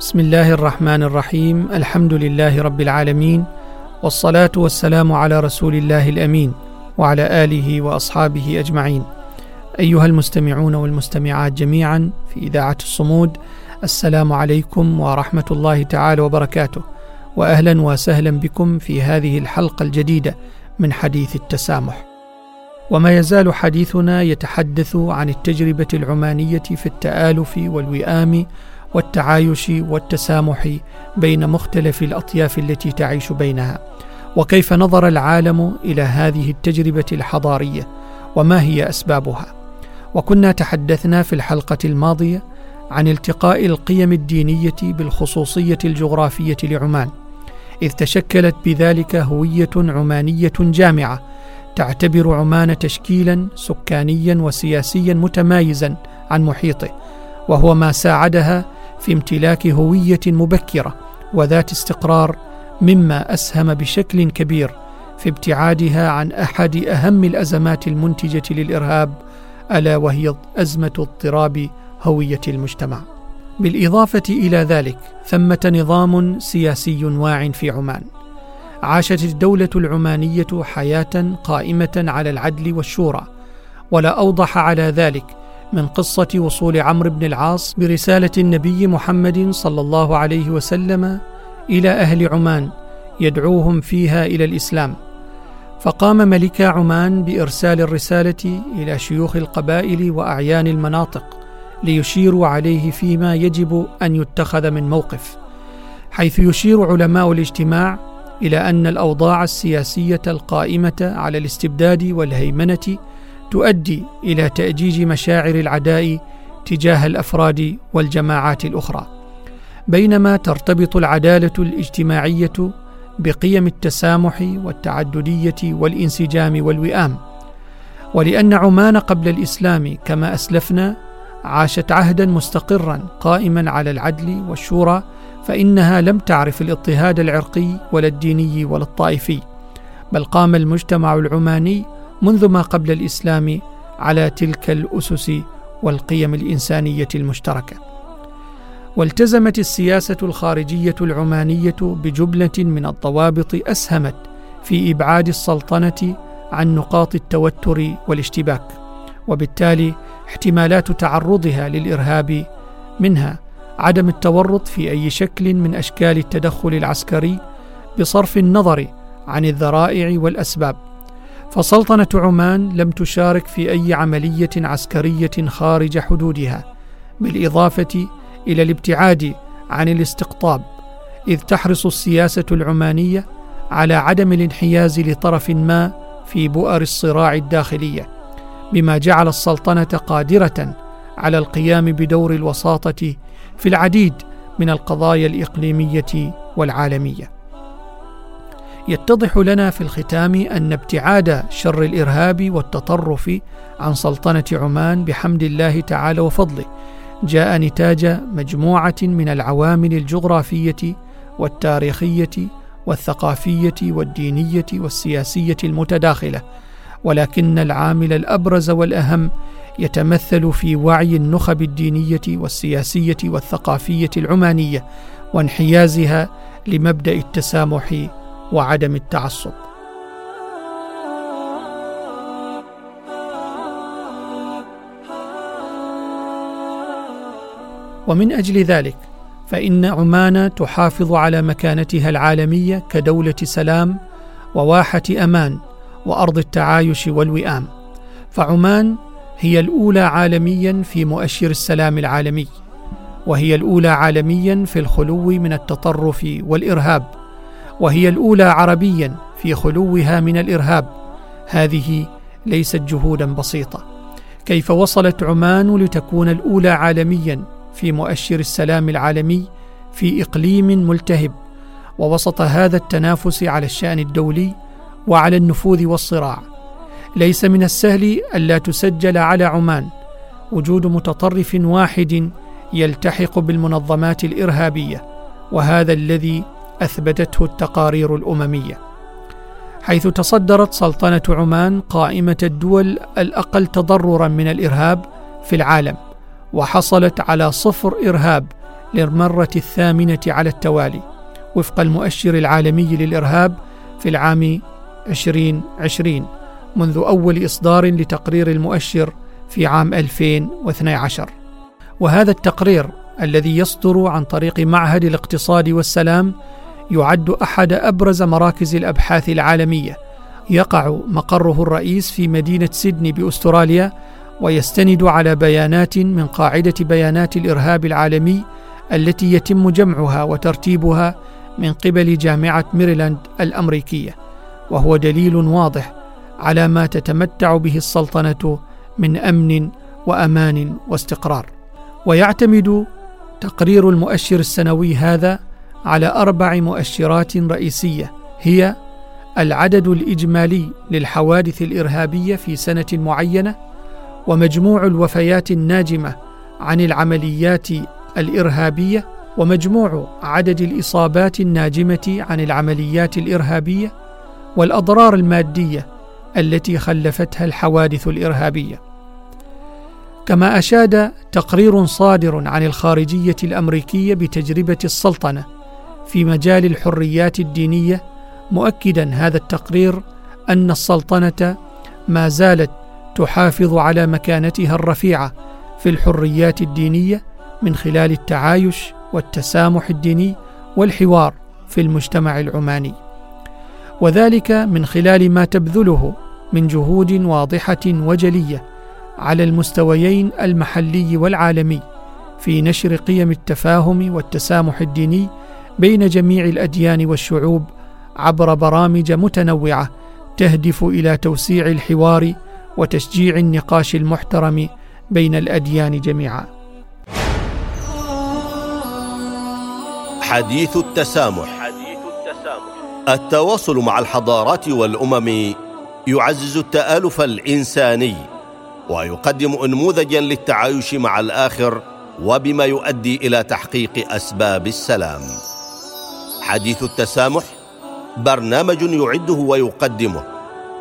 بسم الله الرحمن الرحيم الحمد لله رب العالمين والصلاه والسلام على رسول الله الامين وعلى اله واصحابه اجمعين ايها المستمعون والمستمعات جميعا في اذاعه الصمود السلام عليكم ورحمه الله تعالى وبركاته واهلا وسهلا بكم في هذه الحلقة الجديده من حديث التسامح وما يزال حديثنا يتحدث عن التجربه العمانيه في التالف والوئام والتعايش والتسامح بين مختلف الأطياف التي تعيش بينها. وكيف نظر العالم إلى هذه التجربة الحضارية؟ وما هي أسبابها؟ وكنا تحدثنا في الحلقة الماضية عن التقاء القيم الدينية بالخصوصية الجغرافية لعمان إذ تشكلت بذلك هوية عمانية جامعة تعتبر عمان تشكيلا سكانيا وسياسيا متمايزا عن محيطه وهو ما ساعدها في امتلاك هوية مبكرة وذات استقرار مما أسهم بشكل كبير في ابتعادها عن أحد أهم الأزمات المنتجة للإرهاب ألا وهي أزمة اضطراب هوية المجتمع. بالإضافة إلى ذلك ثمة نظام سياسي واع في عمان. عاشت الدولة العمانية حياة قائمة على العدل والشورى ولا أوضح على ذلك من قصة وصول عمرو بن العاص برسالة النبي محمد صلى الله عليه وسلم إلى أهل عمان يدعوهم فيها إلى الإسلام. فقام ملك عمان بإرسال الرسالة إلى شيوخ القبائل وأعيان المناطق ليشيروا عليه فيما يجب أن يتخذ من موقف حيث يشير علماء الاجتماع إلى أن الأوضاع السياسية القائمة على الاستبداد والهيمنة تؤدي إلى تأجيج مشاعر العداء تجاه الأفراد والجماعات الأخرى. بينما ترتبط العدالة الاجتماعية بقيم التسامح والتعددية والانسجام والوئام. ولأن عمان قبل الإسلام كما أسلفنا عاشت عهدا مستقرا قائما على العدل والشورى فإنها لم تعرف الاضطهاد العرقي ولا الديني ولا الطائفي بل قام المجتمع العماني منذ ما قبل الإسلام على تلك الأسس والقيم الإنسانية المشتركة. والتزمت السياسة الخارجية العمانية بجمله من الضوابط أسهمت في إبعاد السلطنة عن نقاط التوتر والاشتباك وبالتالي احتمالات تعرضها للإرهاب منها عدم التورط في أي شكل من أشكال التدخل العسكري بصرف النظر عن الذرائع والأسباب. فسلطنة عمان لم تشارك في أي عملية عسكرية خارج حدودها بالإضافة إلى الابتعاد عن الاستقطاب إذ تحرص السياسة العمانية على عدم الانحياز لطرف ما في بؤر الصراع الداخلية بما جعل السلطنة قادرة على القيام بدور الوساطة في العديد من القضايا الإقليمية والعالمية. يتضح لنا في الختام أن ابتعاد شر الإرهاب والتطرف عن سلطنة عمان بحمد الله تعالى وفضله جاء نتاج مجموعة من العوامل الجغرافية والتاريخية والثقافية والدينية والسياسية المتداخلة ولكن العامل الأبرز والأهم يتمثل في وعي النخب الدينية والسياسية والثقافية العمانية وانحيازها لمبدأ التسامح وعدم التعصب. ومن أجل ذلك فإن عمان تحافظ على مكانتها العالمية كدولة سلام وواحة أمان وأرض التعايش والوئام. فعمان هي الأولى عالميا في مؤشر السلام العالمي وهي الأولى عالميا في الخلو من التطرف والإرهاب. وهي الأولى عربيا في خلوها من الإرهاب. هذه ليست جهودا بسيطة. كيف وصلت عمان لتكون الأولى عالميا في مؤشر السلام العالمي في إقليم ملتهب؟ ووسط هذا التنافس على الشأن الدولي وعلى النفوذ والصراع. ليس من السهل ألا تسجل على عمان وجود متطرف واحد يلتحق بالمنظمات الإرهابية وهذا الذي أثبتته التقارير الأممية حيث تصدرت سلطنة عمان قائمة الدول الأقل تضررا من الإرهاب في العالم وحصلت على صفر إرهاب للمرة الثامنة على التوالي وفق المؤشر العالمي للإرهاب في العام 2020 منذ أول إصدار لتقرير المؤشر في عام 2012 وهذا التقرير الذي يصدر عن طريق معهد الاقتصاد والسلام يعد أحد أبرز مراكز الأبحاث العالمية. يقع مقره الرئيس في مدينة سيدني بأستراليا ويستند على بيانات من قاعدة بيانات الإرهاب العالمي التي يتم جمعها وترتيبها من قبل جامعة ميريلاند الأمريكية. وهو دليل واضح على ما تتمتع به السلطنة من أمن وأمان واستقرار. ويعتمد تقرير المؤشر السنوي هذا على أربع مؤشرات رئيسية هي العدد الإجمالي للحوادث الإرهابية في سنة معينة ومجموع الوفيات الناجمة عن العمليات الإرهابية ومجموع عدد الإصابات الناجمة عن العمليات الإرهابية والأضرار المادية التي خلفتها الحوادث الإرهابية. كما أشاد تقرير صادر عن الخارجية الأمريكية بتجربة السلطنة في مجال الحريات الدينية مؤكدا هذا التقرير أن السلطنة ما زالت تحافظ على مكانتها الرفيعة في الحريات الدينية من خلال التعايش والتسامح الديني والحوار في المجتمع العماني. وذلك من خلال ما تبذله من جهود واضحة وجلية على المستويين المحلي والعالمي في نشر قيم التفاهم والتسامح الديني بين جميع الأديان والشعوب عبر برامج متنوعة تهدف إلى توسيع الحوار وتشجيع النقاش المحترم بين الأديان جميعا. حديث التسامح. حديث التسامح. التواصل مع الحضارات والأمم يعزز التآلف الإنساني ويقدم انموذجا للتعايش مع الآخر وبما يؤدي إلى تحقيق أسباب السلام. حديث التسامح برنامج يعده ويقدمه.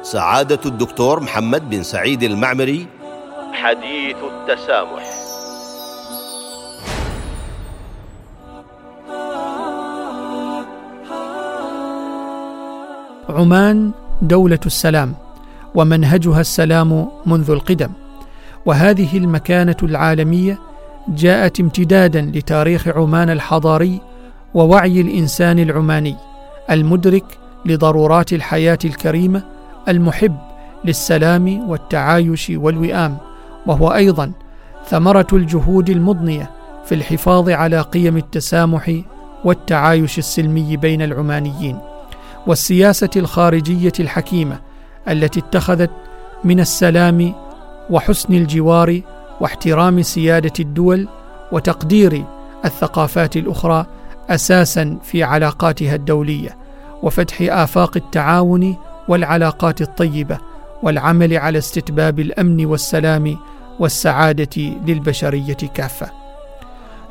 سعادة الدكتور محمد بن سعيد المعمري. حديث التسامح. عمان دولة السلام ومنهجها السلام منذ القدم. وهذه المكانة العالمية جاءت امتدادا لتاريخ عمان الحضاري ووعي الإنسان العماني المدرك لضرورات الحياة الكريمة المحب للسلام والتعايش والوئام وهو أيضا ثمرة الجهود المضنية في الحفاظ على قيم التسامح والتعايش السلمي بين العمانيين والسياسة الخارجية الحكيمة التي اتخذت من السلام وحسن الجوار واحترام سيادة الدول وتقدير الثقافات الأخرى أساسا في علاقاتها الدولية وفتح آفاق التعاون والعلاقات الطيبة والعمل على استتباب الأمن والسلام والسعادة للبشرية كافة.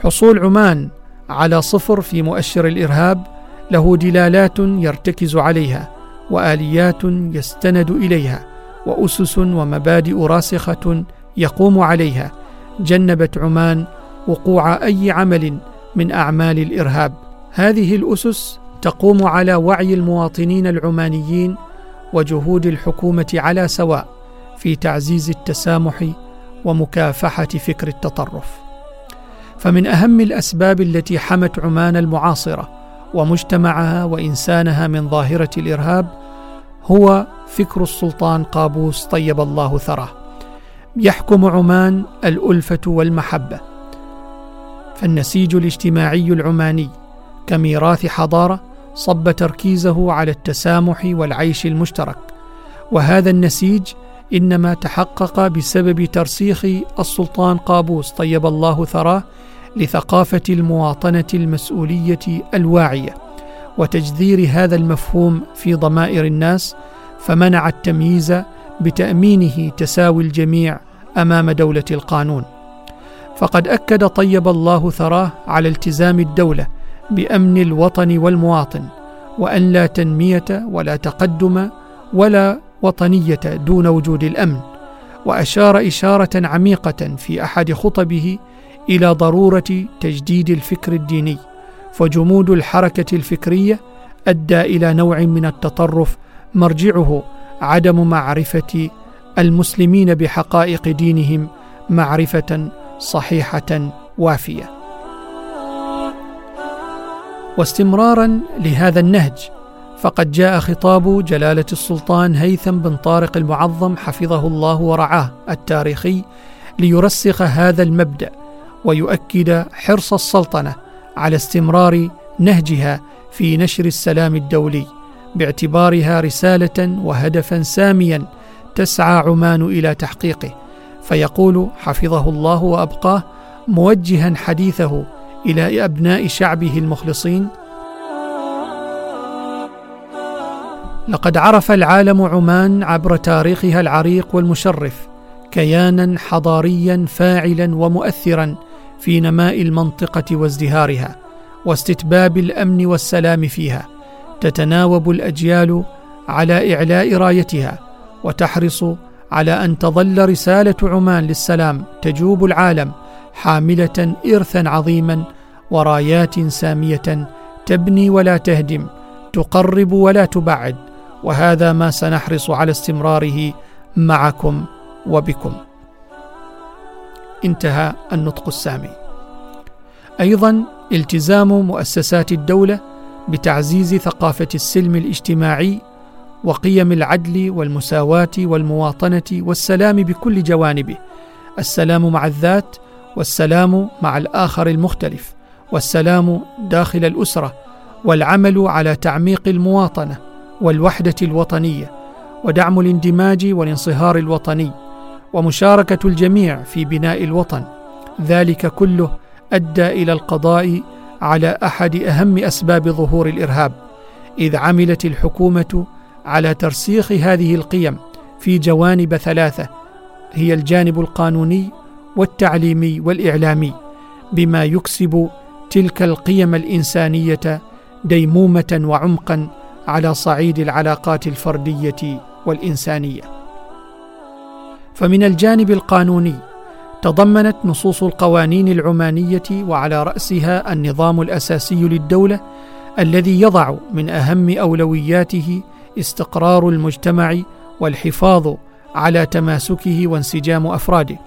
حصول عمان على صفر في مؤشر الإرهاب له دلالات يرتكز عليها وآليات يستند إليها وأسس ومبادئ راسخة يقوم عليها. جنبت عمان وقوع أي عمل من أعمال الإرهاب. هذه الأسس تقوم على وعي المواطنين العمانيين وجهود الحكومة على سواء في تعزيز التسامح ومكافحة فكر التطرف. فمن أهم الأسباب التي حمت عمان المعاصرة ومجتمعها وإنسانها من ظاهرة الإرهاب هو فكر السلطان قابوس طيب الله ثراه. يحكم عمان الألفة والمحبة. فالنسيج الاجتماعي العماني كميراث حضارة صب تركيزه على التسامح والعيش المشترك. وهذا النسيج إنما تحقق بسبب ترسيخ السلطان قابوس طيب الله ثراه لثقافة المواطنة المسؤولية الواعية. وتجذير هذا المفهوم في ضمائر الناس فمنع التمييز بتأمينه تساوي الجميع أمام دولة القانون. فقد أكد طيب الله ثراه على التزام الدولة بأمن الوطن والمواطن وأن لا تنمية ولا تقدم ولا وطنية دون وجود الأمن وأشار إشارة عميقة في أحد خطبه إلى ضرورة تجديد الفكر الديني فجمود الحركة الفكرية أدى إلى نوع من التطرف مرجعه عدم معرفة المسلمين بحقائق دينهم معرفة صحيحة وافية. واستمرارا لهذا النهج فقد جاء خطاب جلالة السلطان هيثم بن طارق المعظم حفظه الله ورعاه التاريخي ليرسخ هذا المبدأ ويؤكد حرص السلطنة على استمرار نهجها في نشر السلام الدولي باعتبارها رسالة وهدفا ساميا تسعى عمان إلى تحقيقه. فيقول حفظه الله وأبقاه موجها حديثه إلى أبناء شعبه المخلصين لقد عرف العالم عمان عبر تاريخها العريق والمشرف كيانا حضاريا فاعلا ومؤثرا في نماء المنطقة وازدهارها واستتباب الأمن والسلام فيها تتناوب الأجيال على إعلاء رايتها وتحرص على أن تظل رسالة عمان للسلام تجوب العالم حاملة إرثا عظيما ورايات سامية تبني ولا تهدم تقرب ولا تبعد وهذا ما سنحرص على استمراره معكم وبكم. انتهى النطق السامي. أيضا التزام مؤسسات الدولة بتعزيز ثقافة السلم الاجتماعي وقيم العدل والمساواة والمواطنة والسلام بكل جوانبه. السلام مع الذات والسلام مع الآخر المختلف والسلام داخل الأسرة والعمل على تعميق المواطنة والوحدة الوطنية ودعم الاندماج والانصهار الوطني ومشاركة الجميع في بناء الوطن. ذلك كله أدى إلى القضاء على أحد أهم أسباب ظهور الإرهاب إذ عملت الحكومة على ترسيخ هذه القيم في جوانب ثلاثة هي الجانب القانوني والتعليمي والإعلامي بما يكسب تلك القيم الإنسانية ديمومة وعمقا على صعيد العلاقات الفردية والإنسانية. فمن الجانب القانوني تضمنت نصوص القوانين العمانية وعلى رأسها النظام الأساسي للدولة الذي يضع من أهم أولوياته استقرار المجتمع والحفاظ على تماسكه وانسجام أفراده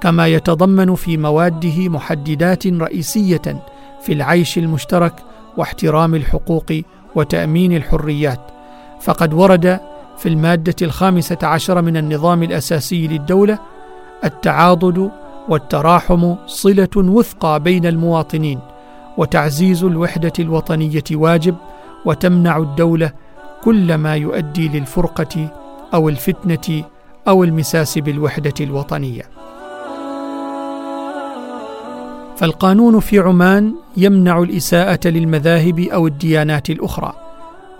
كما يتضمن في مواده محددات رئيسية في العيش المشترك واحترام الحقوق وتأمين الحريات. فقد ورد في المادة الخامسة عشر من النظام الأساسي للدولة التعاضد والتراحم صلة وثقى بين المواطنين وتعزيز الوحدة الوطنية واجب وتمنع الدولة كل ما يؤدي للفرقة أو الفتنة أو المساس بالوحدة الوطنية. فالقانون في عمان يمنع الإساءة للمذاهب أو الديانات الأخرى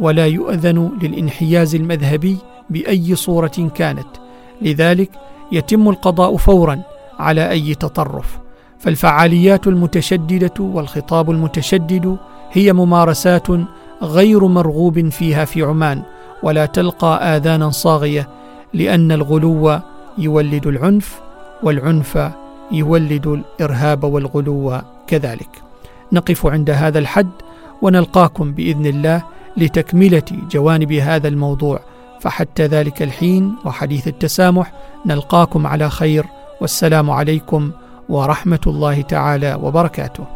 ولا يؤذن للانحياز المذهبي بأي صورة كانت. لذلك يتم القضاء فورا على أي تطرف. فالفعاليات المتشددة والخطاب المتشدد هي ممارسات غير مرغوب فيها في عمان ولا تلقى آذانا صاغية لأن الغلو يولد العنف والعنف يولد الإرهاب والغلو كذلك. نقف عند هذا الحد ونلقاكم بإذن الله لتكملة جوانب هذا الموضوع. فحتى ذلك الحين وحديث التسامح نلقاكم على خير والسلام عليكم ورحمة الله تعالى وبركاته.